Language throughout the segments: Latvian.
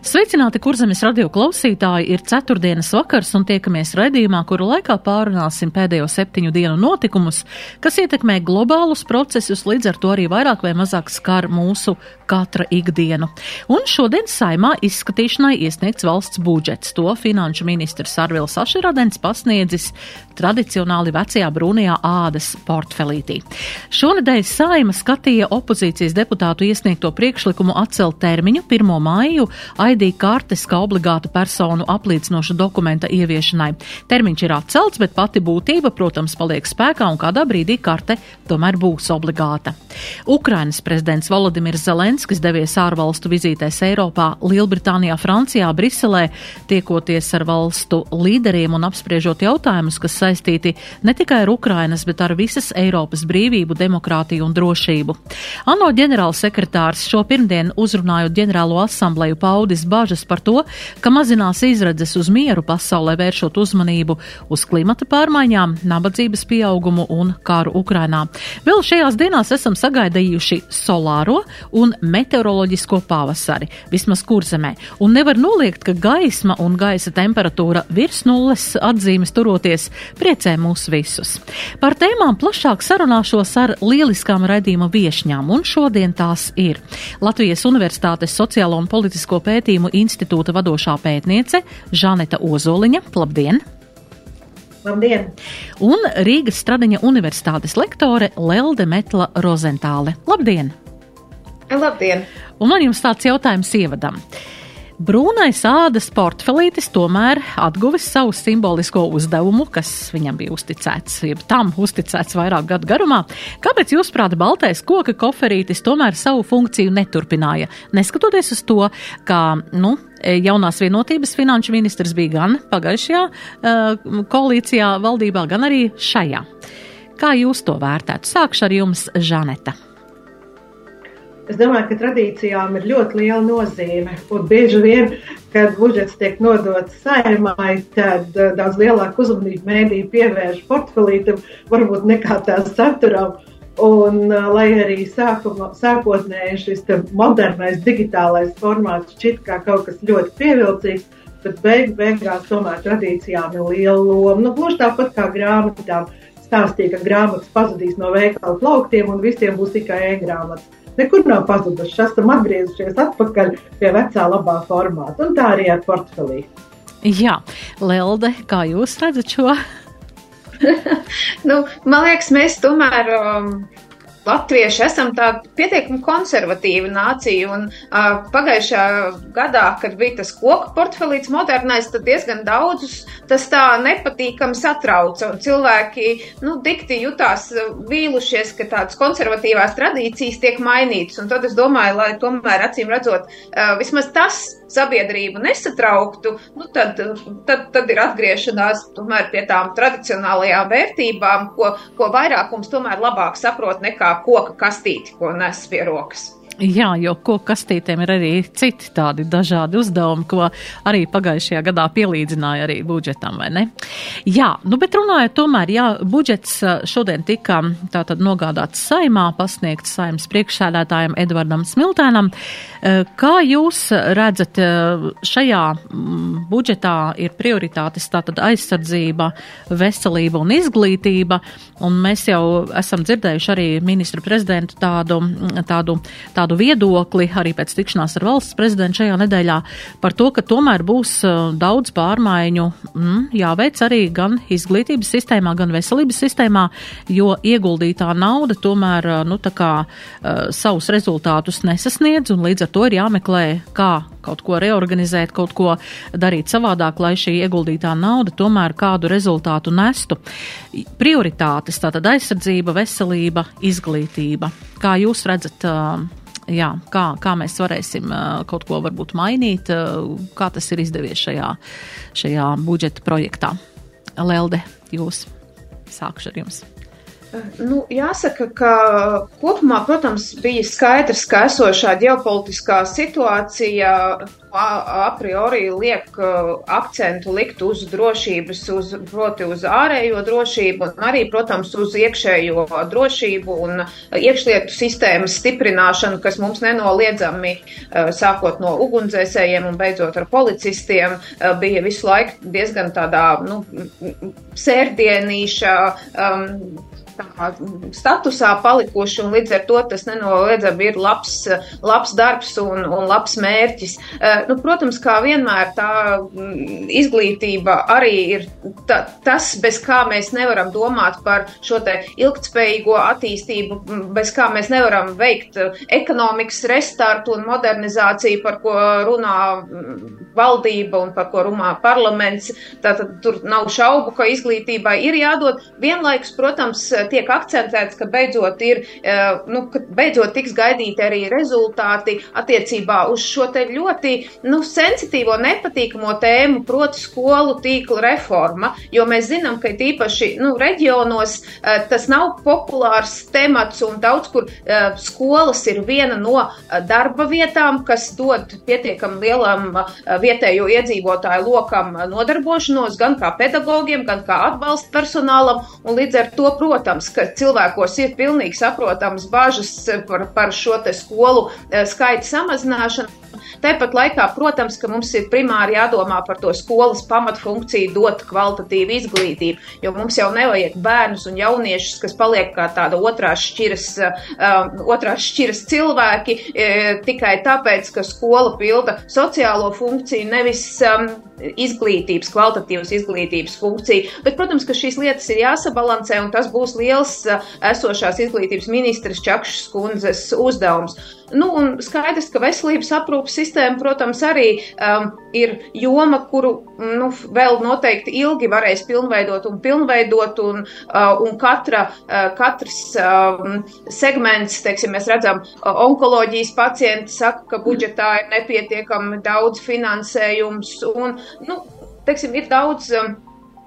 Sveicināti, kurzemes radio klausītāji! Ir ceturtdienas vakars un tiekamies raidījumā, kuru laikā pārunāsim pēdējo septiņu dienu notikumus, kas ietekmē globālus procesus, līdz ar to arī vairāk vai mazāk skar mūsu katra ikdienu. Un šodien saimā izskatīšanai iesniegts valsts budžets. To finanšu ministrs Arvils Aširadens pasniedzis tradicionāli vecajā brūnajā ādas portfelītī. Šonedēļ saima skatīja opozīcijas deputātu iesniegto priekšlikumu atcelt termiņu 1. māju ID kartes kā obligātu personu apliecinoša dokumenta ieviešanai. Termiņš ir atcelts, bet pati būtība, protams, paliek spēkā un kādā brīdī karte tomēr būs obligāta. Ukrainas prezidents Volodimirs Zelenskis devies ārvalstu vizītēs Eiropā, Lielbritānijā, Francijā, Briselē, tiekoties ar valstu līderiem un apspriežot jautājumus, kas saistīti ne tikai ar Ukrainas, bet ar visas Eiropas brīvību, demokrātiju un drošību. ANO ģenerālsekretārs šo pirmdienu uzrunājot ģenerālo asambleju paudis paudis bažas par to, ka mazinās izredzes uz mieru pasaulē, vēršot uzmanību uz klimata pārmaiņām, nabadzības pieaugumu un kāru Ukrainā. Vēl šajās dienās esam sagaidījuši solāro un meteoroloģisko pavasari, vismaz kurzemē, un nevar noliegt, ka gaisma un gaisa temperatūra virs nulles atzīmes turoties priecē mūs visus. Par tēmām plašāk sarunāšos ar lieliskām raidījuma viešņām, un šodien tās ir Latvijas Universitātes sociālo un politisko pētījumu pētījumu institūta vadošā pētniece Žaneta Ozoliņa. Labdien! Labdien! Un Rīgas Stradiņa universitātes lektore Lelde Metla Rozentāle. Labdien! Labdien! Un man jums tāds jautājums ievadam. Brūnais ādas portfelītis tomēr atguvis savu simbolisko uzdevumu, kas viņam bija uzticēts, jeb tam uzticēts vairāk gadu garumā. Kāpēc, jūsuprāt, baltais koka koferītis tomēr savu funkciju neturpināja? Neskatoties uz to, ka, nu, jaunās vienotības finanšu ministrs bija gan pagājušajā uh, koalīcijā valdībā, gan arī šajā. Kā jūs to vērtētu? Sākšu ar jums, Žaneta. Es domāju, ka tradīcijām ir ļoti liela nozīme. Un bieži vien, kad budžets tiek nodots saimai, tad uh, daudz lielāku uzmanību mēdīju pievērš portfelītam, varbūt nekā tās saturam. Un, uh, lai arī sākuma, sākotnēji šis modernais digitālais formāts šķiet kā kaut kas ļoti pievilcīgs, tad beig, beigās tomēr tradīcijām ir liela loma. Nu, gluži tāpat kā grāmatām stāstīja, ka grāmatas pazudīs no veikala plauktiem un visiem būs tikai e-grāmatas nekur nav pazudušas. Esam atgriezušies atpakaļ pie vecā labā formāta. Un tā arī ar portfelī. Jā, Lelde, kā jūs redzat šo? nu, man liekas, mēs tomēr um, Latvieši esam tāda pietiekami konservatīva nācija, un uh, pagājušajā gadā, kad bija tas koku portfelīts modernais, tad diezgan daudzus tas tā nepatīkami satrauca, un cilvēki, nu, dikti jutās vīlušies, ka tādas konservatīvās tradīcijas tiek mainītas, un tad es domāju, lai tomēr acīm redzot, uh, vismaz tas sabiedrību nesatrauktu, nu, tad, tad, tad ir atgriešanās pie tām tradicionālajām vērtībām, ko, ko vairākums tomēr labāk saprot nekā koka kastīti, ko nes pie rokas. Jā, jo koku kastītēm ir arī citi tādi dažādi uzdevumi, ko arī pagājušajā gadā pielīdzināja arī budžetam, vai ne? Jā, nu bet runājot tomēr, jā, budžets šodien tika tātad nogādāts saimā, pasniegts saimas priekšsēdētājiem Edvardam Smiltēnam. Kā jūs redzat, šajā budžetā ir prioritātes tātad aizsardzība, veselība un izglītība, un mēs jau esam dzirdējuši arī ministru prezidentu tādu, tādu, tādu tādu viedokli arī pēc tikšanās ar valsts prezidentu šajā nedēļā par to, ka tomēr būs uh, daudz pārmaiņu mm, jāveic arī gan izglītības sistēmā, gan veselības sistēmā, jo ieguldītā nauda tomēr uh, nu, kā, uh, savus rezultātus nesasniedz un līdz ar to ir jāmeklē, kā kaut ko reorganizēt, kaut ko darīt savādāk, lai šī ieguldītā nauda tomēr kādu rezultātu nestu. Prioritātes tātad aizsardzība, veselība, izglītība. Kā jūs redzat jā, kā, kā mēs varēsim kaut ko varbūt mainīt, kā tas ir izdevies šajā, šajā budžeta projektā. Lelde, jūs sākšu ar jums. Nu, jāsaka, ka kopumā, protams, bija skaidrs, ka esošā ģeopolitiskā situācija a priori liek akcentu likt uz drošības, uz, proti uz ārējo drošību un arī, protams, uz iekšējo drošību un iekšlietu sistēmas stiprināšanu, kas mums nenoliedzami, sākot no ugunsdzēsējiem un beidzot ar policistiem, bija visu laiku diezgan tādā, nu, sērdienīša, um, tā, statusā palikuši, un līdz ar to tas nenoliedzami ir labs, labs darbs un, un labs mērķis. Uh, nu, protams, kā vienmēr tā mm, izglītība arī ir ta, tas, bez kā mēs nevaram domāt par šo te ilgtspējīgo attīstību, bez kā mēs nevaram veikt ekonomikas restartu un modernizāciju, par ko runā valdība un par ko runā parlaments. Tātad tur nav šaubu, ka izglītībai ir jādod. Vienlaikus, protams, tiek akcentēts, ka beidzot ir, eh, nu, ka beidzot tiks gaidīti arī rezultāti attiecībā uz šo te ļoti, nu, sensitīvo, nepatīkamo tēmu, proti skolu tīkla reforma, jo mēs zinām, ka tīpaši, nu, reģionos eh, tas nav populārs temats un daudz kur eh, skolas ir viena no darba vietām, kas dod pietiekam lielam vietējo iedzīvotāju lokam nodarbošanos gan kā pedagogiem, gan kā atbalsta personālam, un līdz ar to, protams, protams, ka cilvēkos ir pilnīgi saprotams bažas par, par šo skolu eh, skaitu samazināšanu. Tāpat laikā, protams, ka mums ir primāri jādomā par to skolas pamatfunkciju, dot kvalitatīvu izglītību, jo mums jau nevajag bērnus un jauniešus, kas paliek kā tāda otrās šķiras, uh, otrās šķiras cilvēki, uh, tikai tāpēc, ka skola pilda sociālo funkciju, nevis um, izglītības, kvalitatīvas izglītības funkciju. Bet, protams, ka šīs lietas ir jāsabalansē, un tas būs liels esošās izglītības ministras Čakšas kundzes uzdevums. Nu, un skaidrs, ka veselības aprūpas sistēma, protams, arī um, ir joma, kuru nu, vēl noteikti ilgi varēs pilnveidot un pilnveidot, un, uh, un katra, uh, katrs um, segments, teiksim, mēs redzam, uh, onkoloģijas pacienti saka, ka budžetā ir nepietiekami daudz finansējums, un, nu, teiksim, ir daudz. Um,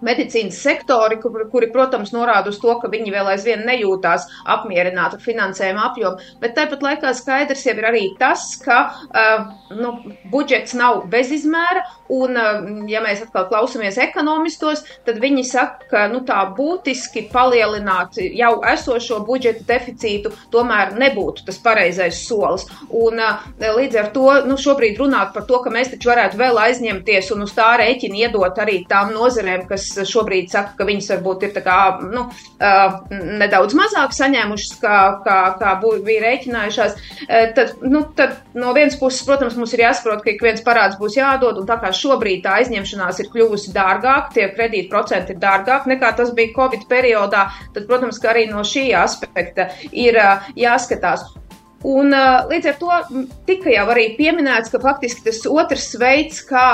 medicīnas sektori, kuri, kuri, protams, norāda uz to, ka viņi vēl aizvien nejūtās apmierināti ar finansējuma apjomu. Bet tāpat laikā skaidrs jau ir arī tas, ka uh, nu, budžets nav bezizmēra, un, uh, ja mēs atkal klausamies ekonomistos, tad viņi saka, ka nu, tā būtiski palielināt jau esošo budžeta deficītu tomēr nebūtu tas pareizais solis. Un, uh, līdz ar to nu, šobrīd runāt par to, ka mēs taču varētu vēl aizņemties un uz tā rēķina iedot arī tām nozarēm, kas šobrīd saka, ka viņas varbūt ir kā, nu, uh, nedaudz mazāk saņēmušas, kā, kā, kā bija rēķinājušās, uh, tad, nu, tad no vienas puses, protams, mums ir jāsaprot, ka ik viens parāds būs jādod, un tā kā šobrīd tā aizņemšanās ir kļuvusi dārgāk, tie kredīta procenti ir dārgāk nekā tas bija Covid periodā, tad, protams, ka arī no šī aspekta ir uh, jāskatās. Un, līdz ar to tika jau arī pieminēts, ka faktiski tas otrs veids, kā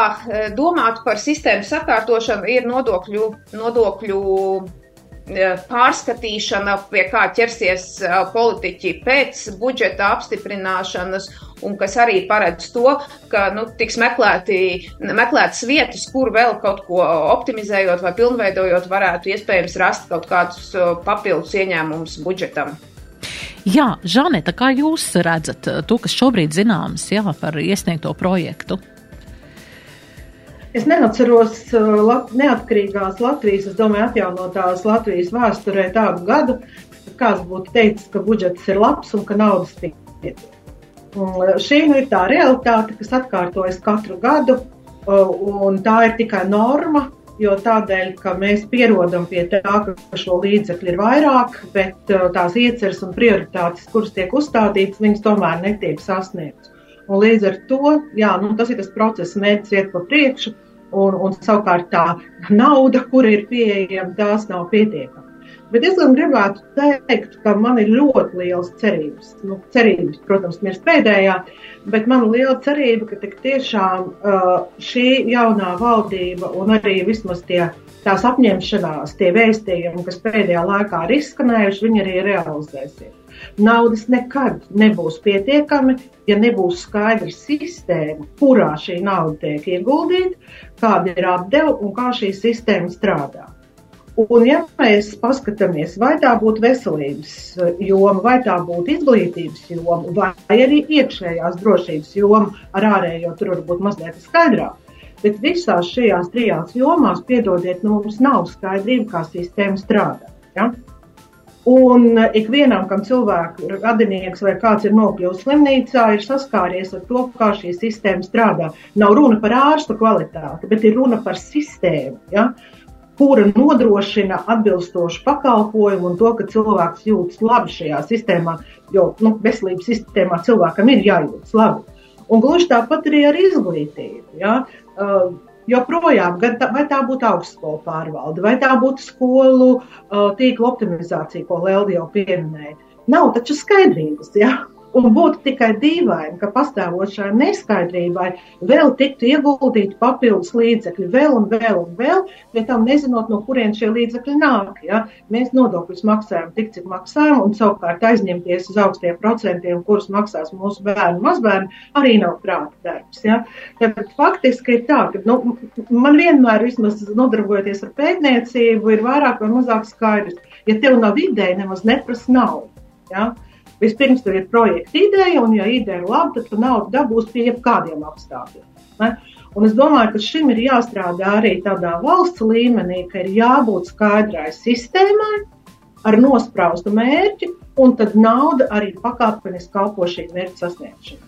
domāt par sistēmu sakārtošanu, ir nodokļu, nodokļu pārskatīšana, pie kā ķersies politiķi pēc budžeta apstiprināšanas, un kas arī paredz to, ka nu, tiks meklēti, meklētas vietas, kur vēl kaut ko optimizējot vai pilnveidojot, varētu iespējams rast kaut kādus papildus ieņēmumus budžetam. Jā, Žaneta, kā jūs redzat eh, to, kas šobrīd zināms jā, par iesniegto projektu? Es neatceros uh, lat, neatkarīgās Latvijas, es domāju, atjaunotās Latvijas vēsturē tādu gadu, kāds būtu teicis, ka budžets ir labs un ka naudas pietiek. Uh, šī nu ir tā realitāte, kas atkārtojas katru gadu, un tā ir tikai norma, jo tādēļ, ka mēs pierodam pie tā, ka šo līdzekļu ir vairāk, bet uh, tās ieceres un prioritātes, kuras tiek uzstādītas, viņas tomēr netiek sasniegtas. Un līdz ar to, jā, nu, tas ir tas process, mērķis iet pa priekšu, un, un savukārt tā nauda, kura ir pieejama, tās nav pietiekama. Bet es gan gribētu teikt, ka man ir ļoti liels cerības. Nu, cerības, protams, mirst pēdējā, bet man ir liela cerība, ka tiešām uh, šī jaunā valdība un arī vismaz tie, tās apņemšanās, tie vēstījumi, kas pēdējā laikā ir izskanējuši, viņi arī realizēsies. Naudas nekad nebūs pietiekami, ja nebūs skaidra sistēma, kurā šī nauda tiek ieguldīta, kāda ir apdeva un kā šī sistēma strādā. Un, ja mēs paskatāmies, vai tā būtu veselības joma, vai tā būtu izglītības joma, vai arī iekšējās drošības joma, ar ārējo tur varbūt mazliet skaidrāk. Bet visās šajās trijās jomās, piedodiet, nu, mums nav skaidrība, kā sistēma strādā. Ja? Un ikvienam, kam cilvēks, radinieks vai kāds ir nokļuvis slimnīcā, ir saskāries ar to, kā šī sistēma strādā. Nav runa par ārstu kvalitāti, bet ir runa par sistēmu. Ja? Kura nodrošina atbilstošu pakalpojumu un to, ka cilvēks jūtas labi šajā sistēmā, jo nu, veselības sistēmā cilvēkam ir jājūtas labi. Un gluži tāpat arī ar izglītību. Ja? Uh, joprojām, vai tā būtu augstskola pārvalde, vai tā būtu skolu uh, tīkla optimizācija, ko Lēlija jau pieminēja, nav taču skaidrības. Ja? Un būtu tikai dīvaini, ka pastāvošai neskaidrībai vēl tiktu ieguldīti papildus līdzekļi, vēl un vēl un vēl, pie tam nezinot, no kurienes šie līdzekļi nāk. Ja? Mēs nodokļus maksājam tik, cik maksājam, un savukārt aizņemties uz augstiem procentiem, kurus maksās mūsu bērni, mazbērni, arī nav prāta darbs. Ja? Ja, faktiski ir tā, ka nu, man vienmēr, vismaz nodarbojoties ar pētniecību, ir vairāk vai mazāk skaidrs. Ja tev nav ideja, nemaz neprasa naudu. Ja? Vispirms tur ir projekta ideja, un, ja ideja ir laba, tad tu naudu dabūsi pie jebkādiem apstākļiem. Ne? Un es domāju, ka šim ir jāstrādā arī tādā valsts līmenī, ka ir jābūt skaidrai sistēmai ar nospraustu mērķi, un tad nauda arī pakāpeniski kalpo šī mērķa sasniegšanai.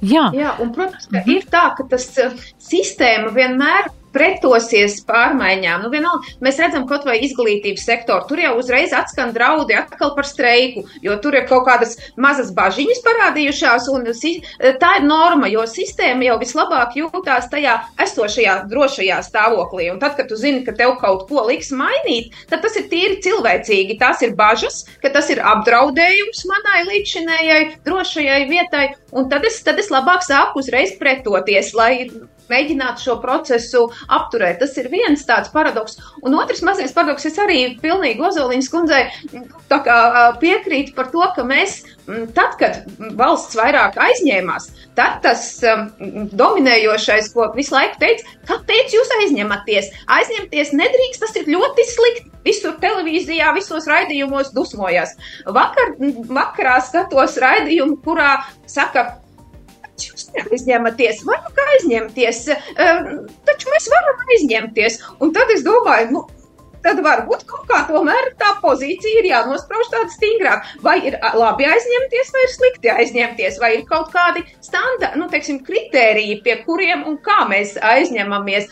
Jā. Jā, un, protams, ka ir tā, ka tas uh, sistēma vienmēr pretosies pārmaiņām. Nu, vienalga, mēs redzam, kaut vai izglītības sektoru, tur jau uzreiz atskan draudi atkal par streiku, jo tur ir kaut kādas mazas bažiņas parādījušās, un tā ir norma, jo sistēma jau vislabāk jūtās tajā esošajā drošajā stāvoklī. Un tad, kad tu zini, ka tev kaut ko liks mainīt, tad tas ir tīri cilvēcīgi. Tās ir bažas, ka tas ir apdraudējums manai līdzšinējai drošajai vietai, un tad es, tad es labāk sāku uzreiz pretoties, lai mēģināt šo procesu apturēt. Tas ir viens tāds paradoks. Un otrs mazais paradoks, es arī pilnīgi Ozoliņas kundzei piekrītu par to, ka mēs, tad, kad valsts vairāk aizņēmās, tad tas um, dominējošais, ko visu laiku teica, kāpēc jūs aizņematies? Aizņemties nedrīkst, tas ir ļoti slikti. Visur televīzijā, visos raidījumos dusmojās. Vakar, vakarā skatos raidījumu, kurā saka, jūs neaizņematies, vai nu kā aizņemties, taču mēs varam aizņemties. Un tad es domāju, nu, tad varbūt kaut kā tomēr tā pozīcija ir jānosprauž tāda stingrāk. Vai ir labi aizņemties, vai ir slikti aizņemties, vai ir kaut kādi standarti, nu, teiksim, kritēriji, pie kuriem un kā mēs aizņemamies,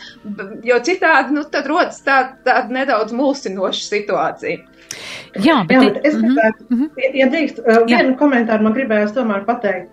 jo citādi, nu, tad rodas tāda tā nedaudz mulsinoša situācija. Jā, bet, Jā, bet es mhm, gribētu, mm -hmm. ja drīkst, vienu komentāru man gribējās tomēr pateikt,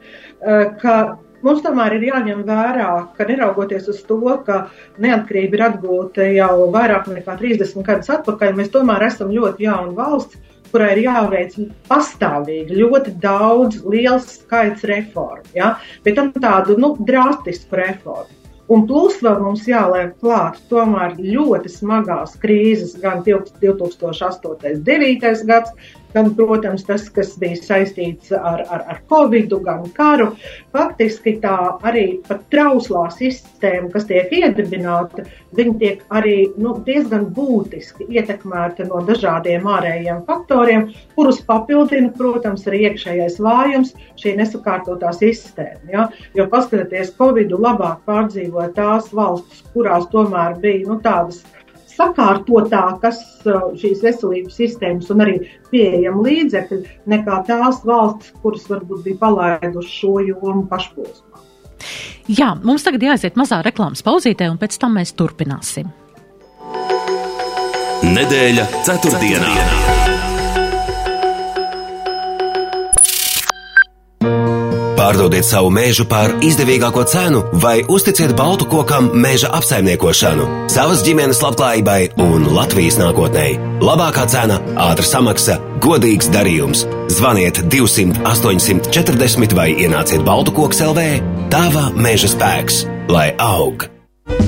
ka Mums tomēr ir jāņem vērā, ka neraugoties uz to, ka neatkarība ir atgūta jau vairāk nekā 30 gadus atpakaļ, mēs tomēr esam ļoti jauna valsts, kurai ir jāveic pastāvīgi ļoti daudz, liels skaits reformu, ja? bet tam tādu nu, drastisku reformu. Un plus vēl mums jāliek klāt tomēr ļoti smagās krīzes, gan 2008. un 2009. gads, gan, protams, tas, kas bija saistīts ar, ar, ar Covid, gan karu. Faktiski tā arī pat trauslā sistēma, kas tiek iedibināta, viņa tiek arī nu, diezgan būtiski ietekmēta no dažādiem ārējiem faktoriem, kurus papildina, protams, arī iekšējais vājums, šī nesakārtotā sistēma. Ja? Jo paskatieties, Covid labāk pārdzīvoja tās valstis, kurās tomēr bija nu, tādas sakārtotākas uh, šīs veselības sistēmas un arī pieejama līdzekļi nekā tās valstis, kuras varbūt bija palaidušas šo jomu pašposmā. Jā, mums tagad jāaiziet mazā reklāmas pauzītē, un pēc tam mēs turpināsim. Nedēļa ceturtdienā. ceturtdienā. Pārdodiet savu mēžu par izdevīgāko cenu vai uzticiet baltu kokam mēža apsaimniekošanu, savas ģimenes labklājībai un Latvijas nākotnē. Labākā cena, ātra samaksa, godīgs darījums. Zvaniet 200 840 vai ienāciet Baltu koks LV. Tava mēža spēks, lai aug!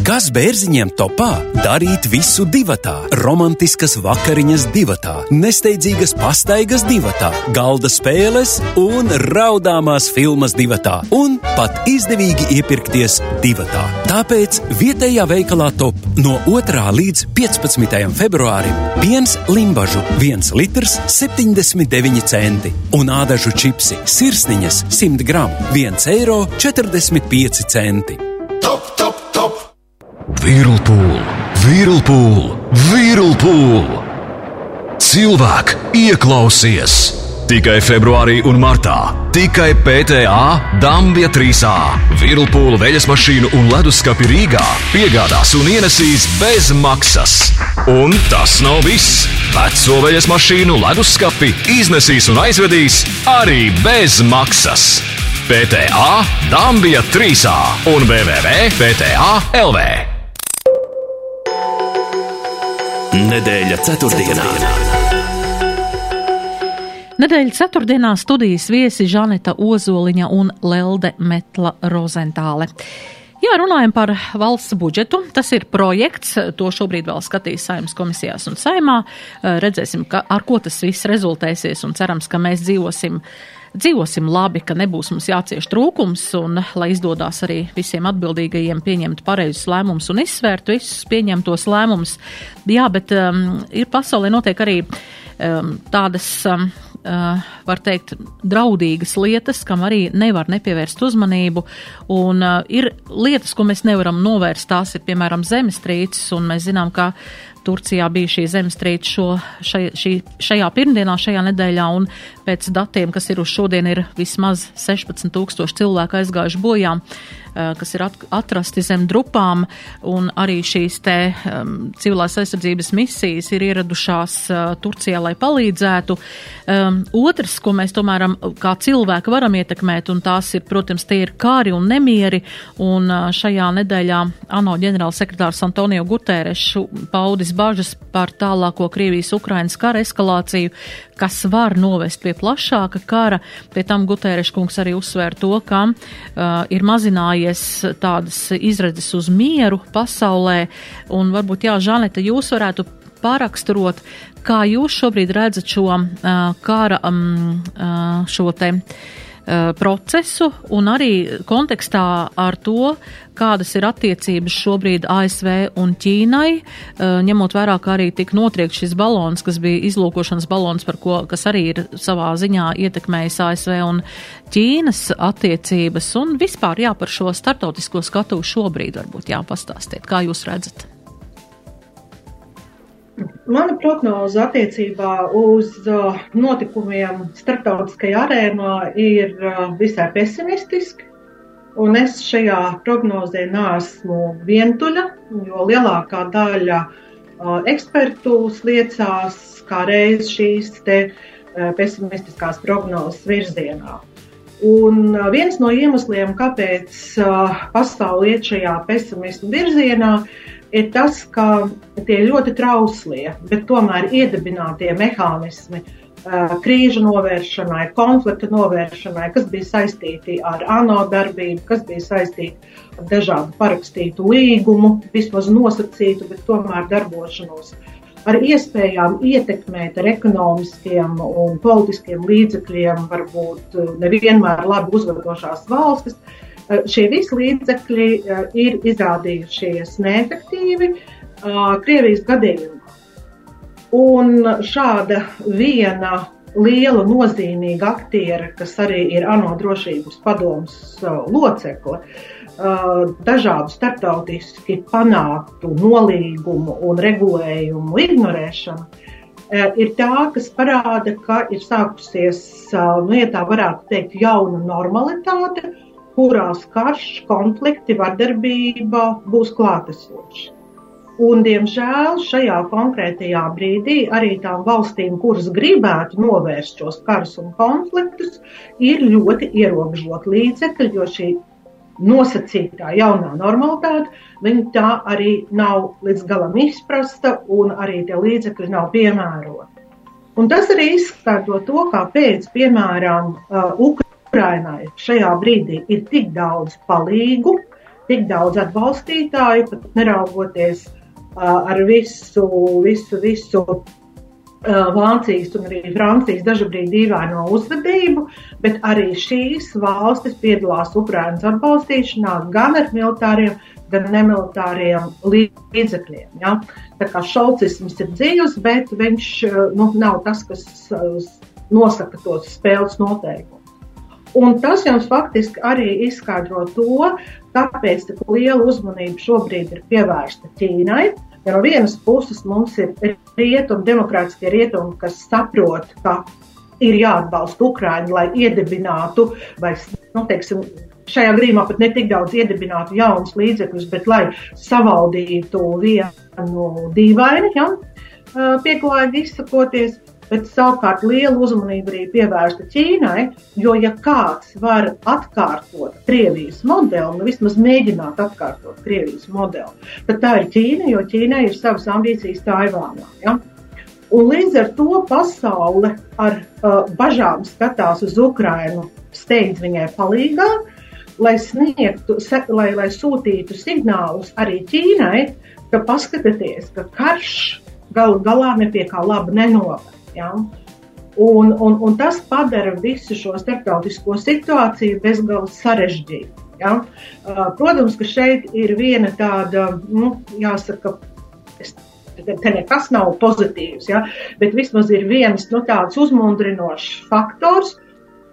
Kas bērziņiem topā? Darīt visu divatā, romantiskas vakariņas divatā, nesteidzīgas pastaigas divatā, galda spēles un raudāmās filmas divatā, un pat izdevīgi iepirkties divatā. Tāpēc vietējā veikalā top no 2. līdz 15. februārim piens limbažu 1 litrs 79 centi un ādažu čipsi sirsniņas 100 gramu 1 eiro 45 centi. Top, top, top! Whirlpool, Whirlpool, Whirlpool! Cilvēk, ieklausies! Tikai februārī un martā, tikai PTA Dabija 3A, Whirlpool veļas mašīnu un leduskapi Rīgā piegādās un ienesīs bez maksas. Un tas nav viss! Veco veļas mašīnu, leduskapi iznesīs un aizvedīs arī bez maksas. PTA Dabija 3A un www.PTA LV. Nedēļa ceturtdienā. Nedēļas ceturtdienā studijas viesi Žaneta Ozoliņa un Lelde Metla Rozentāle. Jā, runājam par valsts budžetu. Tas ir projekts, to šobrīd vēl skatīs saimnes komisijās un saimā. Redzēsim, ka, ar ko tas viss rezultēsies un cerams, ka mēs dzīvosim dzīvosim labi, ka nebūs mums jācieš trūkums un lai izdodas arī visiem atbildīgajiem pieņemt pareizus lēmumus un izsvērt visus pieņemtos lēmumus. Jā, bet um, ir pasaulē notiek arī um, tādas. Um, Uh, var teikt, draudīgas lietas, kam arī nevar nepievērst uzmanību. Un uh, ir lietas, ko mēs nevaram novērst. Tās ir, piemēram, zemestrīces, un mēs zinām, ka Turcijā bija šī zemestrīce šo, šai, šī, šajā pirmdienā, šajā nedēļā, un pēc datiem, kas ir uz šodien, ir vismaz 16 tūkstoši cilvēku aizgājuši bojā, kas ir atrasti zem drupām, un arī šīs te civilās aizsardzības misijas ir ieradušās uh, Turcijā, lai palīdzētu. Otrs, ko mēs tomēr kā cilvēki varam ietekmēt, un tās ir, protams, tie ir kāri un nemieri, un uh, šajā nedēļā ANO ģenerālsekretārs Antonio Guterrešu paudis bažas par tālāko Krievijas-Ukrainas kara eskalāciju, kas var novest pie plašāka kara. Pie tam Gutēreša kungs arī uzsvēra to, ka uh, ir mazinājies tādas izredzes uz mieru pasaulē. Un varbūt, jā, Žaneta, jūs varētu pāraksturot, kā jūs šobrīd redzat šo uh, kara, um, uh, šo te. Uh, procesu un arī kontekstā ar to, kādas ir attiecības šobrīd ASV un Ķīnai, uh, ņemot vērā, ka arī tik notriekt šis balons, kas bija izlūkošanas balons, par ko, kas arī ir savā ziņā ietekmējis ASV un Ķīnas attiecības un vispār jā par šo startautisko skatu šobrīd varbūt jāpastāstiet, kā jūs redzat. Mana prognoze attiecībā uz notikumiem starptautiskajā arēnā ir visai pesimistiska. Un es šajā prognozē neesmu vientuļa, jo lielākā daļa ekspertu liecās kā reiz šīs pesimistiskās prognozes virzienā. Un viens no iemesliem, kāpēc pasaule iet šajā pesimismu virzienā, ir ir tas, ka tie ļoti trauslie, bet tomēr iedibinātie mehānismi krīžu novēršanai, konflikta novēršanai, kas bija saistīti ar ANO darbību, kas bija saistīti ar dažādu parakstītu līgumu, vismaz nosacītu, bet tomēr darbošanos. Ar iespējām ietekmēt ar ekonomiskiem un politiskiem līdzekļiem, varbūt nevienmēr labi uzvedošās valstis, uh, Eh, šie visi līdzekļi eh, ir izrādījušies neefektīvi eh, Krievijas gadījumā. Un šāda viena liela nozīmīga aktiera, kas arī ir ANO drošības padomus locekle, dažādu starptautiski panāktu nolīgumu un regulējumu ignorēšana, ir tā, kas parāda, ka ir sākusies, nu, ja tā varētu teikt, jauna normalitāte, kurās karš, konflikti, vardarbība būs klātesoši. Un, diemžēl šajā konkrētajā brīdī arī tām valstīm, kuras gribētu novērst šos karus un konfliktus, ir ļoti ierobežot līdzekļi, jo šī nosacītā jaunā normalitāte, viņa tā arī nav līdz galam izprasta un arī tie līdzekļi nav piemēroti. Un tas arī izskaidro to, kāpēc, piemēram, uh, Ukraiņā Ukrainai šajā brīdī ir tik daudz palīgu, tik daudz atbalstītāju, pat neraugoties ar visu, visu, visu Vācijas un arī Francijas dažkārt dīvaino uzvedību, bet arī šīs valstis piedalās Ukraiņas atbalstīšanā gan ar militāriem, gan nemilitāriem līdzekļiem. Ja? Tā kā šaucisms ir dziļs, bet viņš nu, nav tas, kas nosaka tos spēles noteikumus. Un tas jums faktiski arī izskaidro to, kāpēc tik liela uzmanība šobrīd ir pievērsta Ķīnai. Ja no vienas puses mums ir rietumi, demokrātiskie rietumi, kas saprot, ka ir jāatbalsta Ukraiņa, lai iedibinātu, vai nu, teiksim, šajā gadījumā pat ne tik daudz iedibinātu jaunus līdzekļus, bet lai savaldītu vienu dīvaini, ja, pieklājīgi izsakoties bet savukārt liela uzmanība arī pievērsta Ķīnai, jo ja kāds var atkārtot Krievijas modeli, nu vismaz mēģināt atkārtot Krievijas modeli, tad tā ir Ķīna, jo Ķīnai ir savas ambīcijas Taivānā. Ja? Un līdz ar to pasaule ar uh, bažām skatās uz Ukrainu, steidz viņai palīdzību, lai sniegtu, se, lai, lai sūtītu signālus arī Ķīnai, ka paskatieties, ka karš galu galā nepie kā laba nenovada. Ja? Un, un, un tas padara visu šo starptautisko situāciju bezgalīgi sarežģītu. Ja? Protams, ka šeit ir viena tāda, nu, jāsaka, te nekas nav pozitīvs, ja? bet vismaz ir viens nu, tāds uzmundrinošs faktors.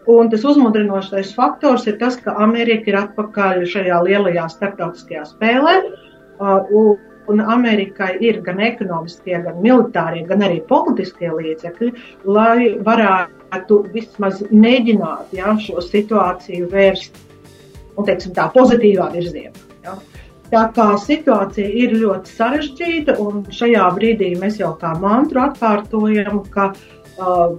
Un tas uzmundrinošais faktors ir tas, ka Amerika ir atpakaļ šajā lielajā starptautiskajā spēlē. Uh, Un Amerikai ir gan ekonomiskie, gan militārie, gan arī politiskie līdzekļi, lai varētu vismaz mēģināt ja, šo situāciju vērst nu, teiksim, tā, pozitīvā virzienā. Ja. Tā kā situācija ir ļoti sarežģīta, un šajā brīdī mēs jau kā mantru atkārtojam, ka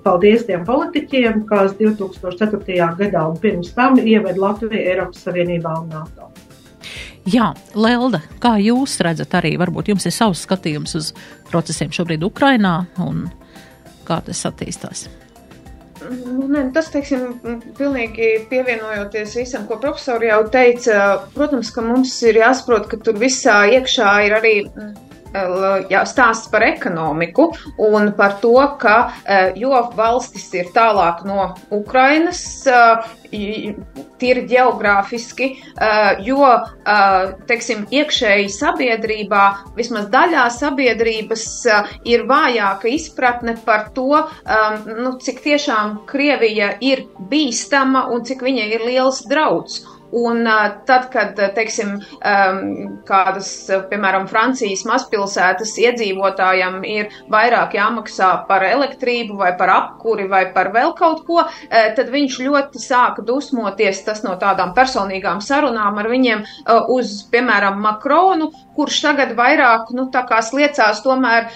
paldies tiem politiķiem, kas 2004. gadā un pirms tam ieved Latviju Eiropas Savienībā un NATO. Jā, Lelda, kā jūs redzat arī, varbūt jums ir savs skatījums uz procesiem šobrīd Ukrainā un kā tas attīstās? Nu, ne, tas, teiksim, pilnīgi pievienojoties visam, ko profesori jau teica, protams, ka mums ir jāsaprot, ka tur visā iekšā ir arī jā, stāsts par ekonomiku un par to, ka jo valstis ir tālāk no Ukrainas, tīri geogrāfiski, jo, teiksim, iekšēji sabiedrībā, vismaz daļā sabiedrības ir vājāka izpratne par to, nu, cik tiešām Krievija ir bīstama un cik viņa ir liels drauds. Un tad, kad, teiksim, kādas, piemēram, Francijas mazpilsētas iedzīvotājiem ir vairāk jāmaksā par elektrību vai par apkuri vai par vēl kaut ko, tad viņš ļoti sāka dusmoties tas no tādām personīgām sarunām ar viņiem uz, piemēram, Makronu, kurš tagad vairāk, nu, tā kā sliecās tomēr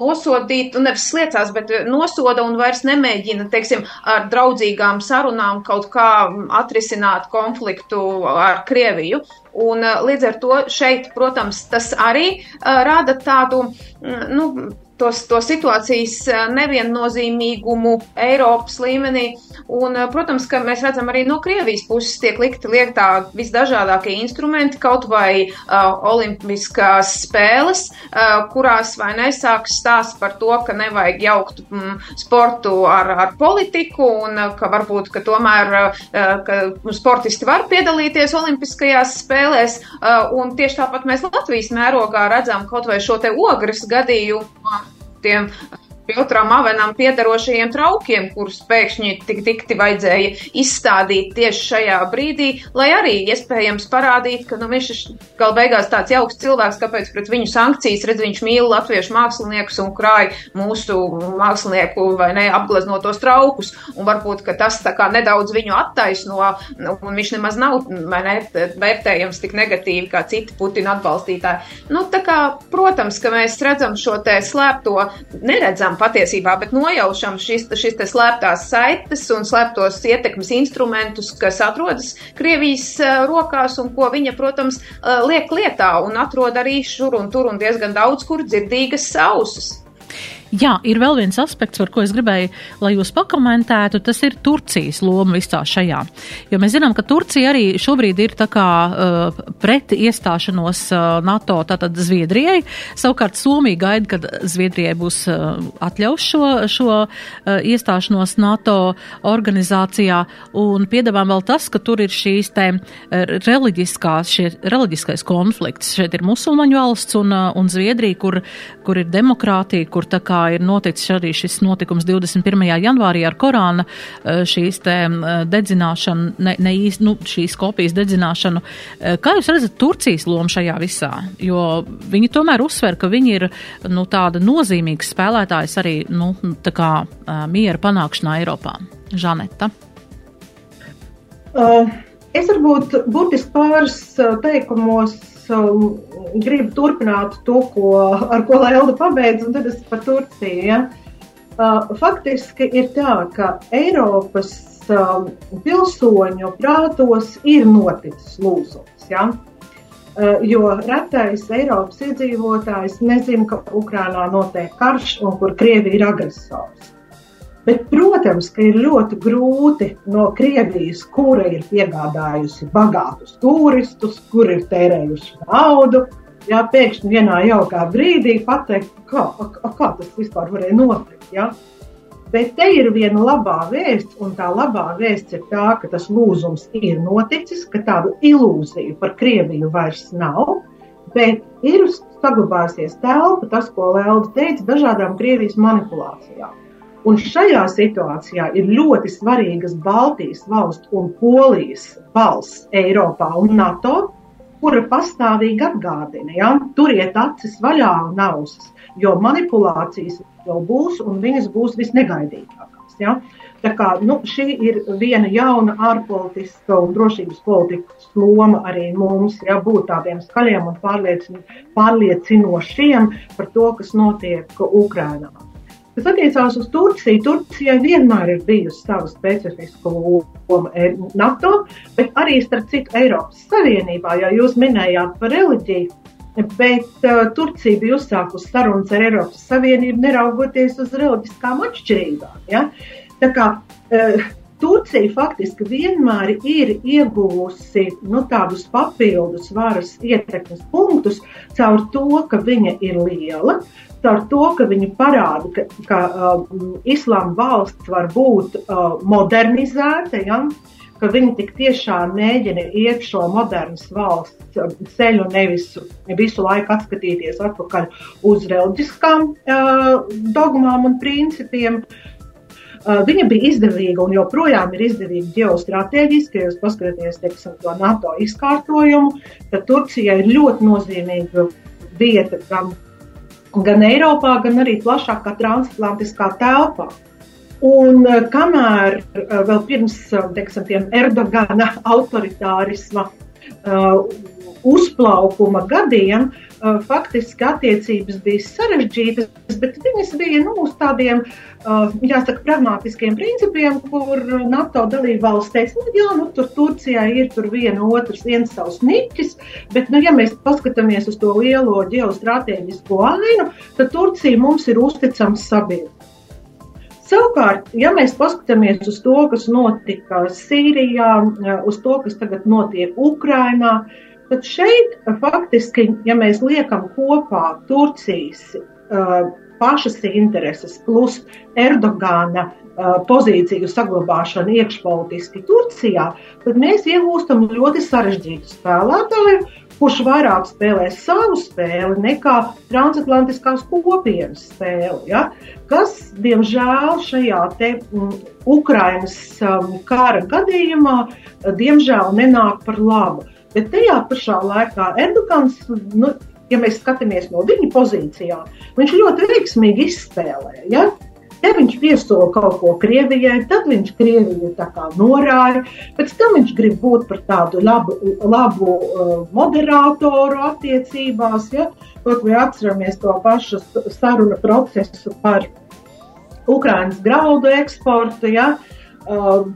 nosodīt, un nevis sliecās, bet nosoda un vairs nemēģina, teiksim, ar draudzīgām sarunām kaut kā atrisināt konfliktu ar Krieviju. Un, līdz ar to šeit, protams, tas arī uh, rada tādu, nu, tos, to situācijas eh, neviennozīmīgumu Eiropas līmenī. Un, eh, protams, ka mēs redzam arī no Krievijas puses tiek likti lietā visdažādākie instrumenti, kaut vai uh, olimpiskās spēles, uh, kurās vai nesāks stāsts par to, ka nevajag jaukt mm, sportu ar, ar politiku un uh, ka varbūt, ka tomēr, uh, ka sportisti var piedalīties olimpiskajās spēlēs. Uh, un tieši tāpat mēs Latvijas mērogā redzam kaut vai šo te ogres gadījumu tiem Piotram Avenam piedarošajiem traukiem, kurus pēkšņi tik dikti vajadzēja izstādīt tieši šajā brīdī, lai arī iespējams parādīt, ka nu, viņš ir gal beigās tāds jauks cilvēks, kāpēc pret viņu sankcijas, redz, viņš mīl latviešu māksliniekus un krāj mūsu mākslinieku vai ne apgleznotos traukus, un varbūt, ka tas tā kā nedaudz viņu attaisno, un viņš nemaz nav, ne, vērtējams tik negatīvi kā citi Putina atbalstītāji. Nu, tā kā, protams, ka mēs redzam šo te slēpto, neredzam patiesībā, bet nojaušam šis, šis te slēptās saites un slēptos ietekmes instrumentus, kas atrodas Krievijas uh, rokās un ko viņa, protams, uh, liek lietā un atrod arī šur un tur un diezgan daudz, kur dzirdīgas ausis. Jā, ir vēl viens aspekts, par ko es gribēju, lai jūs pakomentētu, tas ir Turcijas loma visā šajā. Jo mēs zinām, ka Turcija arī šobrīd ir tā kā uh, pret iestāšanos uh, NATO, tātad Zviedrijai. Savukārt Somija gaida, kad Zviedrijai būs uh, atļaus šo, šo uh, iestāšanos NATO organizācijā. Un piedāvām vēl tas, ka tur ir šīs te uh, reliģiskās, šie reliģiskais konflikts. Šeit ir musulmaņu valsts un, uh, un Zviedrija, kur, kur ir demokrātija, kur tā kā ir noticis arī šis notikums 21. janvārī ar Korāna eh, šīs te eh, dedzināšanu, ne, ne īsti, nu, šīs kopijas dedzināšanu. Eh, kā jūs redzat Turcijas lomu šajā visā? Jo viņi tomēr uzsver, ka viņi ir, nu, tāda nozīmīga spēlētājs arī, nu, tā kā miera panākšanā Eiropā. Žaneta. Uh, es varbūt burtiski pāris teikumos um, gribu turpināt to, ko, ar ko Lēlda pabeidza, un tad es par Turciju. Ja? Uh, faktiski ir tā, ka Eiropas um, pilsoņu prātos ir noticis lūzums. Ja? Uh, jo retais Eiropas iedzīvotājs nezina, ka Ukrainā notiek karš un kur Krievija ir agresors. Bet, protams, ka ir ļoti grūti no Krievijas, kura ir piegādājusi bagātus turistus, kur ir tērējuši naudu, jā, pēkšņi vienā jaukā brīdī pateikt, kā, a, kā tas vispār varēja notikt. Jā. Bet te ir viena labā vēsts, un tā labā vēsts ir tā, ka tas lūzums ir noticis, ka tādu ilūziju par Krieviju vairs nav, bet ir saglabājusies telpa, tas, ko Lēlda teica, dažādām Krievijas manipulācijām. Un šajā situācijā ir ļoti svarīgas Baltijas valstu un Polijas valsts Eiropā un NATO, kura pastāvīgi atgādina, ja, turiet acis vaļā un ausas, jo manipulācijas vēl būs un viņas būs visnegaidītākās. Ja. Tā kā, nu, šī ir viena jauna ārpolitiska un drošības politikas loma arī mums, ja būt tādiem skaļiem un pārliecinošiem par to, kas notiek Ukrainā. Kas attiecās uz Turciju, Turcijai vienmēr ir bijusi sava specifiska loma e, NATO, bet arī starp citu Eiropas Savienībā, ja jūs minējāt par reliģiju. Bet uh, Turcija bija uzsākusi sarunas ar Eiropas Savienību, neraugoties uz reliģiskām atšķirībām. Ja? Tā kā uh, Turcija faktiski vienmēr ir ieguvusi nu, tādus papildus varas ietekmes punktus caur to, ka viņa ir liela, caur to, ka viņi parāda, ka, ka uh, islāma valsts var būt uh, modernizēta, ja? ka viņi tik tiešām mēģina iet šo modernas valsts um, ceļu, nevis visu laiku atskatīties atpakaļ uz reliģiskām uh, dogmām un principiem. Uh, viņa bija izdevīga un joprojām ir izdevīga ģeostrateģiski. Ja jūs paskatāties teiksim, to NATO izkārtojumu, tad Turcija ir ļoti nozīmīga vieta gan gan Eiropā, gan arī plašākā transatlantiskā telpā. Un eh, kamēr eh, vēl pirms eh, teiksim, Erdogana autoritārisma uh, uzplaukuma gadiem, uh, faktiski attiecības bija sarežģītas, bet viņas bija nu, uz tādiem, uh, jāsaka, pragmatiskiem principiem, kur NATO dalībvalsts teica, nu, jā, nu, tur Turcijā ir tur viena otrs, viens savs niķis, bet, nu, ja mēs paskatāmies uz to lielo ģeostrateģisko ainu, tad Turcija mums ir uzticams sabiedrība. Savukārt, ja mēs paskatāmies uz to, kas notika Sīrijā, uz to, kas tagad notiek Ukrajinā, tad šeit faktiski, ja mēs liekam kopā Turcijas uh, pašas intereses plus Erdogana uh, pozīciju saglabāšanu iekšpolitiski Turcijā, tad mēs iegūstam ļoti sarežģītu spēlētāju, kurš vairāk spēlē savu spēli nekā transatlantiskās kopienas spēli. Ja? Kas, diemžēl, šajā te, um, Ukrainas um, kara gadījumā, diemžēl, nenāk par labu. Bet tajā pašā laikā Erdogans, nu, ja mēs skatāmies no viņa pozīcijām, viņš ļoti veiksmīgi izspēlē. Ja? Ja viņš piesola kaut ko Krievijai, tad viņš Krieviju norāja. Pēc tam viņš grib būt par tādu labu, labu uh, moderatoru attiecībās. Ja? Kaut vai atceramies to pašu sarunu procesu par Ukraiņas graudu eksportu. Ja? Uh,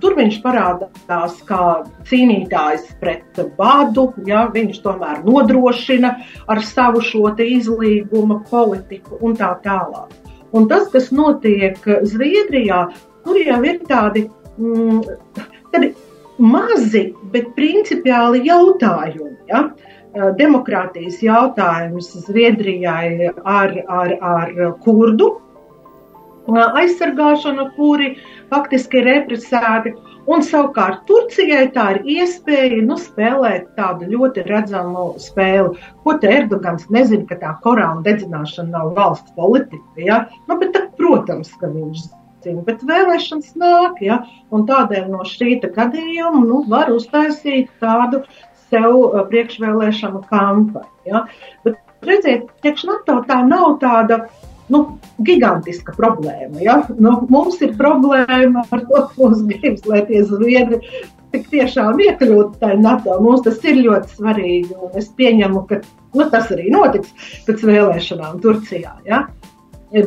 tur viņš parādās kā cīnītājs pret badu, ja viņš tomēr nodrošina ar savu šo izlīguma politiku un tā tālāk. Un tas, kas notiek Zviedrijā, tur jau ir tādi, mm, tādi mazi, bet principiāli jautājumi. Ja? Demokrātijas jautājums Zviedrijai ar, ar, ar kurdu aizsargāšanu, kuri faktiski ir represēti. Un savukārt Turcijai tā ir iespēja nu, spēlēt tādu ļoti redzamu spēli. Ko te Erdogans nezina, ka tā Korāna dedzināšana nav valsts politika. Ja? Nu, bet, tā, protams, ka viņš zina, bet vēlēšanas nāk. Ja? Un tādēļ no šī gadījuma nu, var uztaisīt tādu sev priekšvēlēšanu kampaņu. Ja? Bet, redziet, priekš NATO tā nav tāda nu, gigantiska problēma. Ja? Nu, mums ir problēma ar to, ka mums gribas, lai tie zviedri tik tiešām iekļūtu tajā NATO. Mums tas ir ļoti svarīgi, un es pieņemu, ka nu, tas arī notiks pēc vēlēšanām Turcijā. Ja?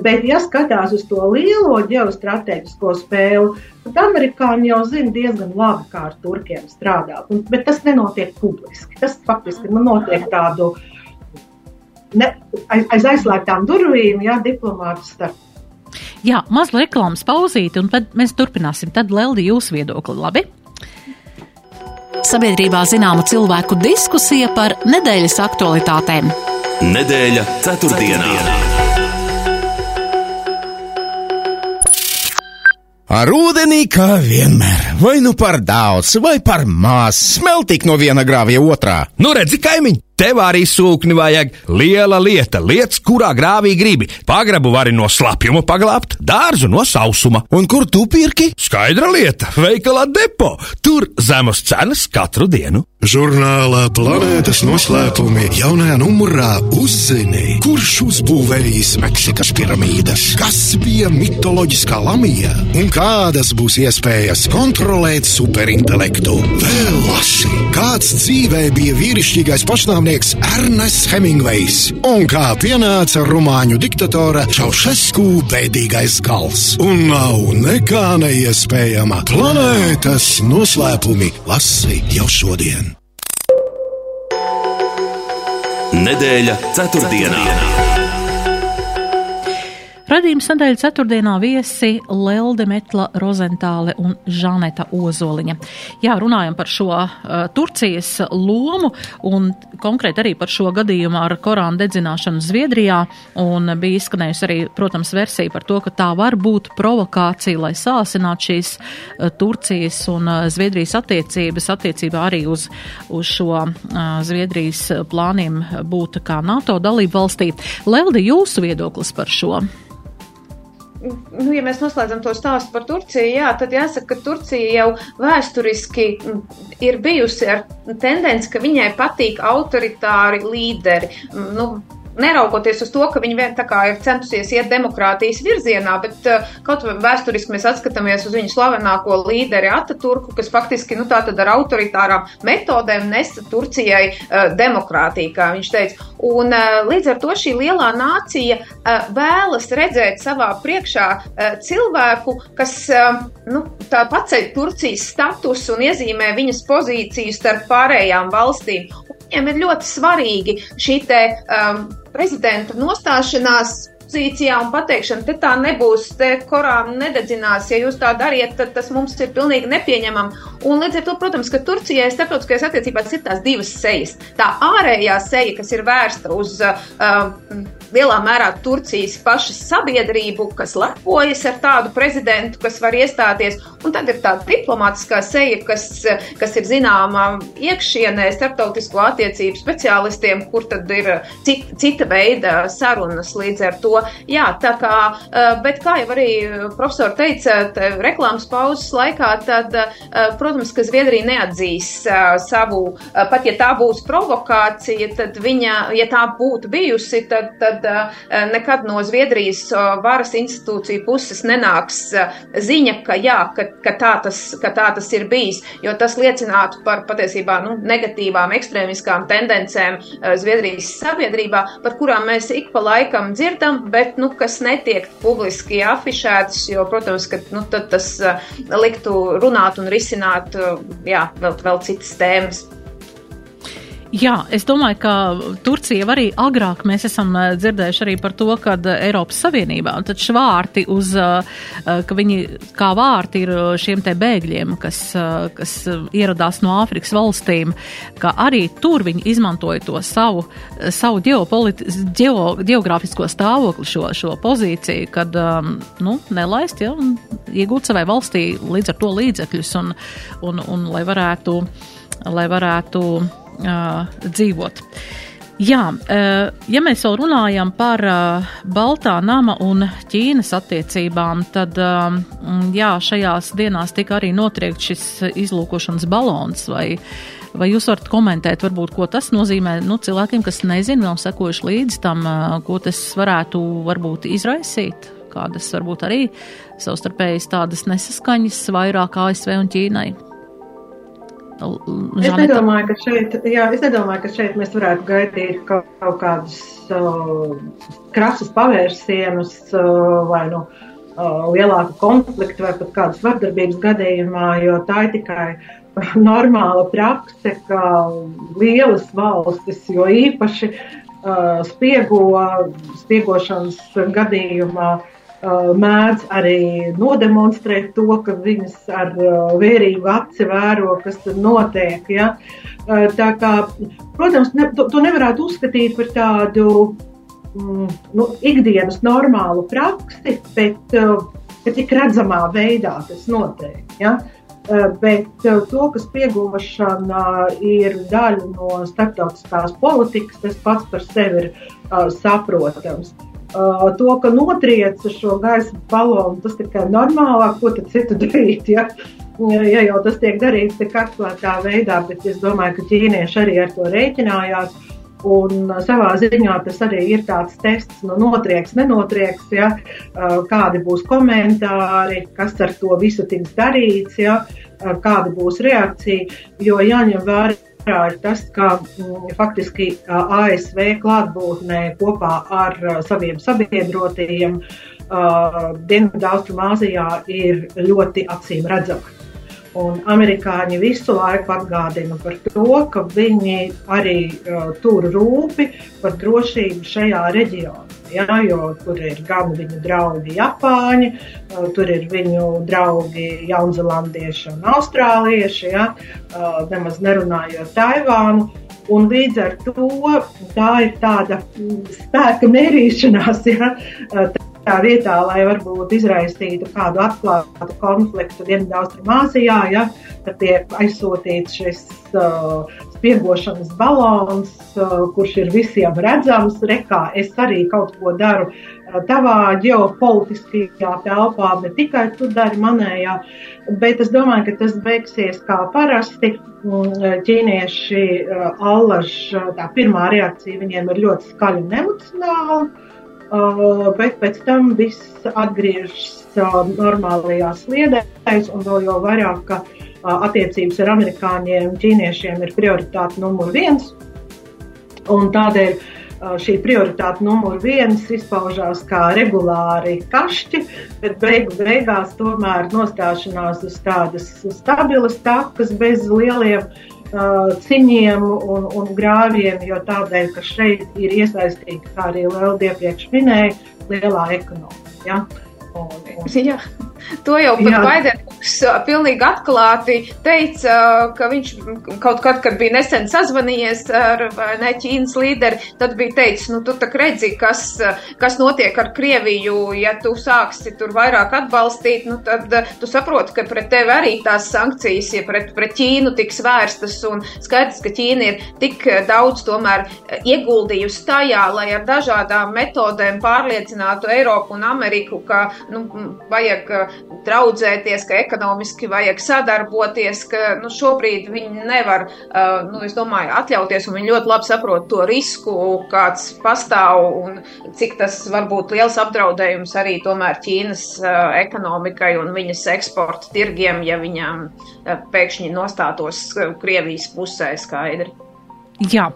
Bet, ja skatās uz to lielo ģeostrateģisko spēli, tad amerikāņi jau zina diezgan labi, kā ar turkiem strādāt. Un, bet tas nenotiek publiski. Tas faktiski nu, notiek tādu uh, ne, aiz, aiz aizslēgtām durvīm, jā, diplomātu starp. Jā, maz reklāmas pauzīti, un tad mēs turpināsim. Tad Leldi jūsu viedokli, labi? Sabiedrībā zināma cilvēku diskusija par nedēļas aktualitātēm. Nedēļa ceturtdienā. Ar ūdenī kā vienmēr, vai nu par daudz, vai par maz, smeltīt no viena grāvja otrā. Nu, redzi, kaimiņ, Tev arī sūkni vajag liela lieta, lietas, kurā grāvī gribi. Pagrabu vari no slapjuma paglābt, dārzu no sausuma. Un kur tu pirki? Skaidra lieta - veikalā depo. Tur zemes cenas katru dienu. Žurnālā planētas noslēpumi jaunajā numurā uzzini, kurš uzbūvējis Meksikas piramīdas, kas bija mitoloģiskā lamija un kādas būs iespējas kontrolēt superintelektu. Vēl lasi, kāds dzīvē bija vīrišķīgais pašnāvnieks rakstnieks Ernests Hemingvejs un kā pienāca rumāņu diktatora Čaušesku bēdīgais gals. Un nav nekā neiespējama planētas noslēpumi lasi jau šodien. Nedēļa ceturtdienā. ceturtdienā. Radījums nedēļa ceturtdienā viesi Lelde Metla Rozentāle un Žaneta Ozoliņa. Jā, runājam par šo uh, Turcijas lomu un konkrēti arī par šo gadījumu ar Korānu dedzināšanu Zviedrijā. Un bija izskanējusi arī, protams, versija par to, ka tā var būt provokācija, lai sāsinātu šīs uh, Turcijas un uh, Zviedrijas attiecības, attiecībā arī uz, uz šo uh, Zviedrijas plāniem būt kā NATO dalību valstī. Lelde, jūsu viedoklis par šo? Nu, ja mēs noslēdzam to stāstu par Turciju, jā, tad jāsaka, ka Turcija jau vēsturiski mm, ir bijusi ar tendenci, ka viņai patīk autoritāri līderi. Mm, nu, neraugoties uz to, ka viņi vien tā kā ir centusies iet demokrātijas virzienā, bet uh, kaut vai vēsturiski mēs atskatāmies uz viņu slavenāko līderi Ataturku, kas faktiski, nu tā tad ar autoritārām metodēm nesa Turcijai uh, demokrātiju, kā viņš teica. Un uh, līdz ar to šī lielā nācija uh, vēlas redzēt savā priekšā uh, cilvēku, kas, uh, nu, tā paceļ Turcijas statusu un iezīmē viņas pozīciju starp pārējām valstīm. Viņiem ir ļoti svarīgi šī te, um, prezidenta nostāšanās pozīcijā un pateikšana, te tā nebūs, te korām nededzinās, ja jūs tā dariet, tad tas mums ir pilnīgi nepieņemam. Un līdz ar to, protams, ka Turcijai starptautiskajās attiecībās ir tās divas sejas. Tā ārējā seja, kas ir vērsta uz uh, lielā mērā Turcijas pašas sabiedrību, kas lepojas ar tādu prezidentu, kas var iestāties, un tad ir tā diplomātiskā seja, kas, kas ir zināma iekšienē starptautisko attiecību speciālistiem, kur tad ir cita, cita veida sarunas līdz ar to. Jā, tā kā, bet kā jau arī profesori teica, reklāmas pauzes laikā, tad, protams, ka Zviedrija neatzīs savu, pat ja tā būs provokācija, tad viņa, ja tā būtu bijusi, tad, tad tad uh, nekad no Zviedrijas uh, varas institūciju puses nenāks uh, ziņa, ka jā, ka, ka, tā tas, ka tā tas ir bijis, jo tas liecinātu par patiesībā nu, negatīvām ekstrēmiskām tendencēm Zviedrijas sabiedrībā, par kurām mēs ik pa laikam dzirdam, bet nu, kas netiek publiski afišētas, jo, protams, ka nu, tas liktu runāt un risināt jā, vēl, vēl citas tēmas. Jā, es domāju, ka Turcija arī agrāk mēs esam eh, dzirdējuši arī par to, ka eh, Eiropas Savienībā, tad švārti uz, eh, ka viņi kā vārti ir šiem te bēgļiem, kas, kas ieradās no Āfrikas valstīm, ka arī tur viņi izmantoja to savu, savu ģeo, geogrāfisko stāvokli, šo, šo pozīciju, kad, nu, nelaist, ja, un iegūt savai valstī līdz ar to līdzekļus, un, un, un lai varētu, lai varētu uh, dzīvot. Jā, ja mēs vēl runājam par Baltā nama un Ķīnas attiecībām, tad jā, šajās dienās tika arī notriekt šis izlūkošanas balons. Vai, vai jūs varat komentēt, varbūt, ko tas nozīmē nu, cilvēkiem, kas nezina, nav sekojuši līdzi tam, ko tas varētu varbūt izraisīt? Kādas varbūt arī savstarpējas tādas nesaskaņas vairāk ASV un Ķīnai? Žaneta. Es nedomāju, ka šeit, jā, es nedomāju, ka šeit mēs varētu gaidīt kaut, kaut kādus uh, krasus pavērsienus uh, vai nu, uh, lielāku konfliktu vai pat kādas vardarbības gadījumā, jo tā ir tikai normāla prakse, ka lielas valstis, jo īpaši uh, spiego, spiegošanas gadījumā, Uh, mēdz arī nodemonstrēt to, ka viņas ar uh, vērīgu aci vēro, kas tur notiek. Ja? Uh, tā kā, protams, ne, to, to nevarētu uzskatīt par tādu mm, nu, ikdienas normālu praksi, bet, bet tik redzamā veidā tas notiek. Ja? Bet to, ka spiegošana ir daļa no starptautiskās politikas, tas pats par sevi ir uh, saprotams. Uh, Uh, to, ka notrieca šo gaisa balonu, tas tikai normālāk, ko tad citu darīt. Ja? ja jau tas tiek darīts tik atklātā veidā, bet es domāju, ka ķīnieši arī ar to rēķinājās. Un savā ziņā tas arī ir tāds tests, nu, notrieks, nenotrieks, ja, kādi būs komentāri, kas ar to visu tiks darīts, ja, kāda būs reakcija. Jo jāņem vērā ir tas, ka mm, faktiski ASV klātbūtnē kopā ar saviem sabiedrotajiem Dienvidaustrumāzijā ir ļoti acīm redzama. Un amerikāņi visu laiku atgādina par to, ka viņi arī uh, tur rūpi par drošību šajā reģionā. Ja, jo tur ir gan viņu draugi Japāņi, uh, tur ir viņu draugi Jaunzēlandieši un Austrālieši, ja, uh, nemaz nerunājot Taivānu. Un līdz ar to tā ir tāda spēka mērīšanās. Ja, tā vietā, lai varbūt izraisītu kādu atklātu konfliktu Dienvidaustrumāzijā, ja, tad tiek aizsūtīts šis uh, spiegošanas balons, uh, kurš ir visiem redzams, rekā es arī kaut ko daru uh, tavā ģeopolitiskajā telpā, ne tikai tu dari manējā, bet es domāju, ka tas beigsies kā parasti. Mm, ķīnieši uh, allaž, uh, tā pirmā reakcija viņiem ir ļoti skaļa un emocionāla. Uh, bet pēc tam viss atgriežas uh, normālajās sliedēs, un vēl jau vairāk, ka uh, attiecības ar amerikāņiem, ķīniešiem ir prioritāte numur viens. Un tādēļ šī prioritāte numur viens izpaužās kā regulāri kašķi, bet beigu beigās tomēr nostāšanās uz tādas stabilas takas bez lieliem ciņiem un, un grāviem, jo tādēļ, ka šeit ir iesaistīta, kā arī Lielda iepriekš minēja, lielā ekonomika. Ja? Un, un... To jau pat Baidens pilnīgi atklāti teica, ka viņš kaut kad, kad bija nesen sazvanījies ar ne, Ķīnas līderi, tad bija teicis, nu tu tak redzi, kas, kas notiek ar Krieviju, ja tu sāksi tur vairāk atbalstīt, nu tad tu saproti, ka pret tevi arī tās sankcijas, ja pret, pret Ķīnu tiks vērstas. Un skaidrs, ka Ķīna ir tik daudz tomēr ieguldījusi tajā, lai ar dažādām metodēm pārliecinātu Eiropu un Ameriku, ka nu, vajag draudzēties, ka ekonomiski vajag sadarboties, ka nu, šobrīd viņi nevar, uh, nu, es domāju, atļauties, un viņi ļoti labi saprot to risku, kāds pastāv un cik tas var būt liels apdraudējums arī tomēr Ķīnas uh, ekonomikai un viņas eksporta tirgiem, ja viņām uh, pēkšņi nostātos Krievijas pusē skaidri. Jā,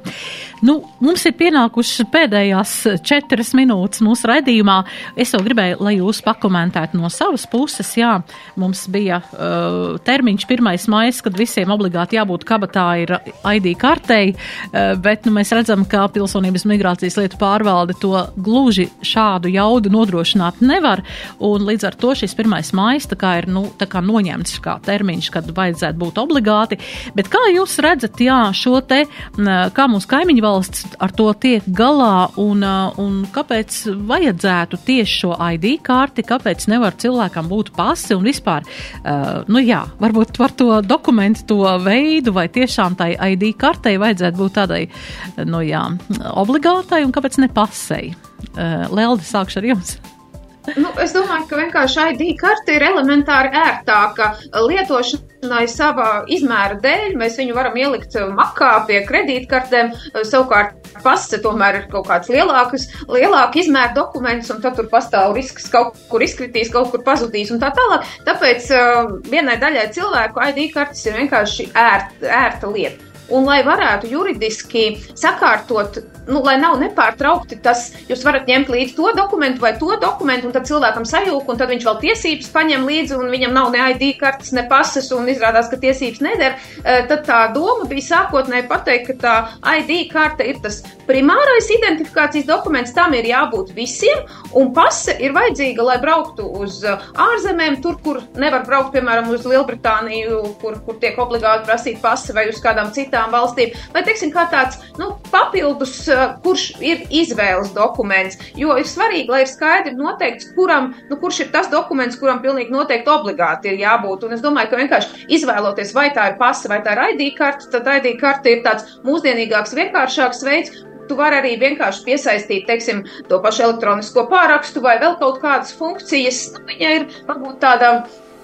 nu, mums ir pienākušas pēdējās četras minūtes mūsu raidījumā. Es jau gribēju, lai jūs pakomentētu no savas puses. Jā, mums bija uh, termiņš 1. maija, kad visiem obligāti jābūt kabatā ir ID kartei, uh, bet nu, mēs redzam, ka Pilsonības migrācijas lietu pārvalde to gluži šādu jaudu nodrošināt nevar, un līdz ar to šis 1. maija tā kā ir nu, tā kā noņemts kā termiņš, kad vajadzētu būt obligāti. Bet kā jūs redzat, jā, šo te uh, kā mūsu kaimiņu valsts ar to tiek galā un, un kāpēc vajadzētu tieši šo ID karti, kāpēc nevar cilvēkam būt pasi un vispār, uh, nu jā, varbūt par to dokumentu, to veidu vai tiešām tai ID kartei vajadzētu būt tādai, nu jā, obligātai un kāpēc ne pasei. Lelde, sākšu ar jums. Nu, es domāju, ka vienkārši ID karte ir elementāri ērtāka lietošanai savā izmēra dēļ. Mēs viņu varam ielikt makā pie kredītkartēm, savukārt pasta tomēr ir kaut kāds lielāks, lielāka izmēra dokuments, un tad tur pastāv risks kaut kur izkritīs, kaut kur pazudīs un tā tālāk. Tāpēc uh, vienai daļai cilvēku ID kartes ir vienkārši ērta, ērta lieta. Un, lai varētu juridiski sakārtot, nu, lai nav nepārtraukti tas, jūs varat ņemt līdzi to dokumentu vai to dokumentu, un tad cilvēkam sajūta, un tad viņš vēl tiesības paņem līdzi, un viņam nav ne ID kartes, ne pases, un izrādās, ka tiesības neder. Eh, tad tā doma bija sākotnēji pateikt, ka tā ID karte ir tas primārais identifikācijas dokuments, tam ir jābūt visiem, un pase ir vajadzīga, lai brauktu uz eh, ārzemēm, tur, kur nevar braukt, piemēram, uz Lielbritāniju, kur, kur tiek obligāti prasīt pase vai uz kādām citām valstīm, vai teiksim, kā tāds nu, papildus, uh, kurš ir izvēles dokuments. Jo ir svarīgi, lai ir skaidri noteikts, kuram, nu, kurš ir tas dokuments, kuram pilnīgi noteikti obligāti ir jābūt. Un es domāju, ka vienkārši izvēloties, vai tā ir pasta vai tā ir ID karte, tad ID karte ir tāds mūsdienīgāks, vienkāršāks veids, Tu vari arī vienkārši piesaistīt, teiksim, to pašu elektronisko pārakstu vai vēl kaut kādas funkcijas. Nu, viņa ir varbūt tāda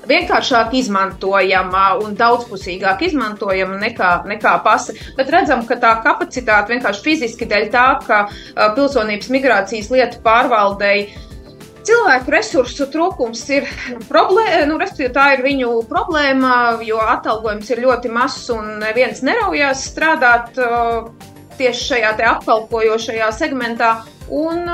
vienkāršāk izmantojama un daudzpusīgāk izmantojama nekā, nekā pasa. Bet redzam, ka tā kapacitāte vienkārši fiziski dēļ tā, ka pilsonības migrācijas lietu pārvaldei cilvēku resursu trūkums ir problēma, nu, respektīvi tā ir viņu problēma, jo atalgojums ir ļoti mazs un neviens neraujās strādāt tieši šajā apkalpojošajā segmentā un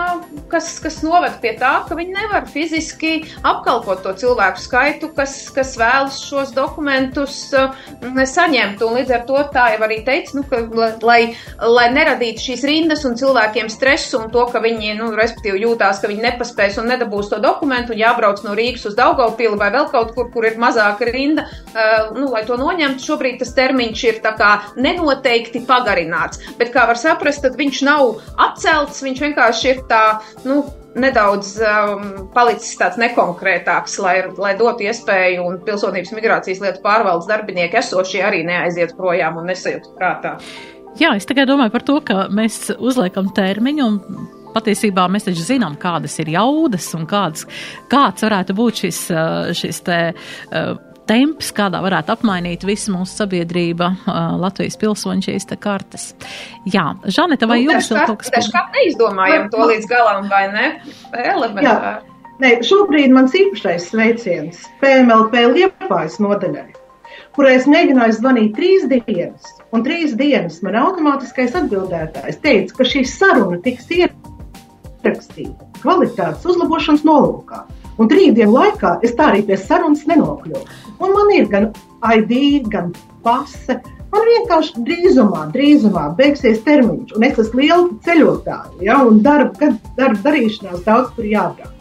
kas, kas noved pie tā, ka viņi nevar fiziski apkalpot to cilvēku skaitu, kas, kas vēlas šos dokumentus saņemt. Un līdz ar to tā jau arī teica, nu, ka, lai, lai neradītu šīs rindas un cilvēkiem stresu un to, ka viņi, nu, respektīvi jūtās, ka viņi nepaspēs un nedabūs to dokumentu un jābrauc no Rīgas uz Daugavpili vai vēl kaut kur, kur ir mazāka rinda, uh, nu, lai to noņemtu. Šobrīd tas termiņš ir tā kā nenoteikti pagarināts, bet kā var saprast, tad viņš nav atcelts, viņš vienkārši vienkārši ir tā, nu, nedaudz um, palicis tāds nekonkrētāks, lai, lai dotu iespēju un pilsonības migrācijas lietu pārvaldes darbinieki esošie arī neaiziet projām un nesajūtu prātā. Jā, es tikai domāju par to, ka mēs uzliekam termiņu un patiesībā mēs taču zinām, kādas ir jaudas un kādas, kāds varētu būt šis, uh, šis te. Uh, temps, kādā varētu apmainīt visu mūsu sabiedrība, Latvijas pilsoņu šīs te kartes. Jā, Žaneta, vai nu, jums vēl kaut kas? Mēs kā neizdomājam to līdz galam, vai ne? Elementāri. Nē, šobrīd mans īpašais sveiciens PMLP Liepājas nodaļai, kurai es mēģināju zvanīt trīs dienas, un trīs dienas man automātiskais atbildētājs teica, ka šī saruna tiks ierakstīta kvalitātes uzlabošanas nolūkā. Un trīs dienu laikā es tā arī pie sarunas nenokļuvu. Un man ir gan ID, gan pase. Man vienkārši drīzumā, drīzumā beigsies termiņš, un es esmu liela ceļotāja, ja, un darba, darba darīšanās daudz tur jābrauc.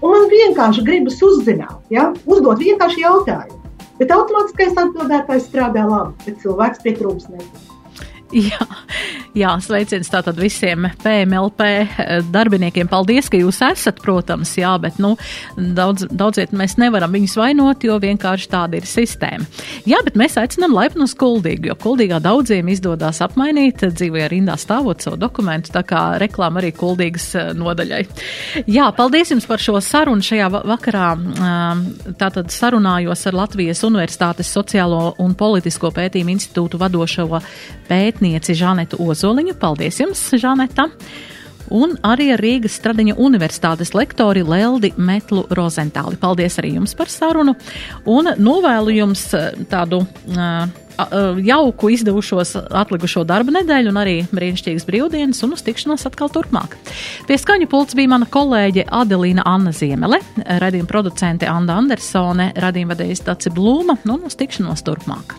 Un man vienkārši gribas uzzināt, ja, uzdot vienkārši jautājumu. Bet automātiskais atbildētājs strādā labi, bet cilvēks pietrūks nezinu. Jā, jā, sveiciens tātad visiem PMLP darbiniekiem. Paldies, ka jūs esat, protams, jā, bet, nu, daudz, daudziet mēs nevaram viņus vainot, jo vienkārši tāda ir sistēma. Jā, bet mēs aicinām laipni uz Kuldīgu, jo Kuldīgā daudziem izdodas apmainīt dzīvajā rindā stāvot savu dokumentu, tā kā reklāma arī Kuldīgas eh, nodaļai. Jā, paldies jums par šo sarunu šajā vakarā. Tātad sarunājos ar Latvijas Universitātes sociālo un politisko pētījumu institūtu vadošo pētījumu pētnieci Žanetu Ozoliņu. Paldies jums, Žaneta! Un arī ar Rīgas Stradiņa universitātes lektori Leldi Metlu Rozentāli. Paldies arī jums par sarunu un novēlu jums eh, tādu uh, jauku, izdevušos atlikušo darba nedēļu un arī brīnišķīgas brīvdienas un uz tikšanos atkal turpmāk. Pie skaņu pults bija mana kolēģe Adelīna Anna Ziemele, radījuma producente Anda Andersone, radījuma vadējs Daci Blūma un uz tikšanos turpmāk.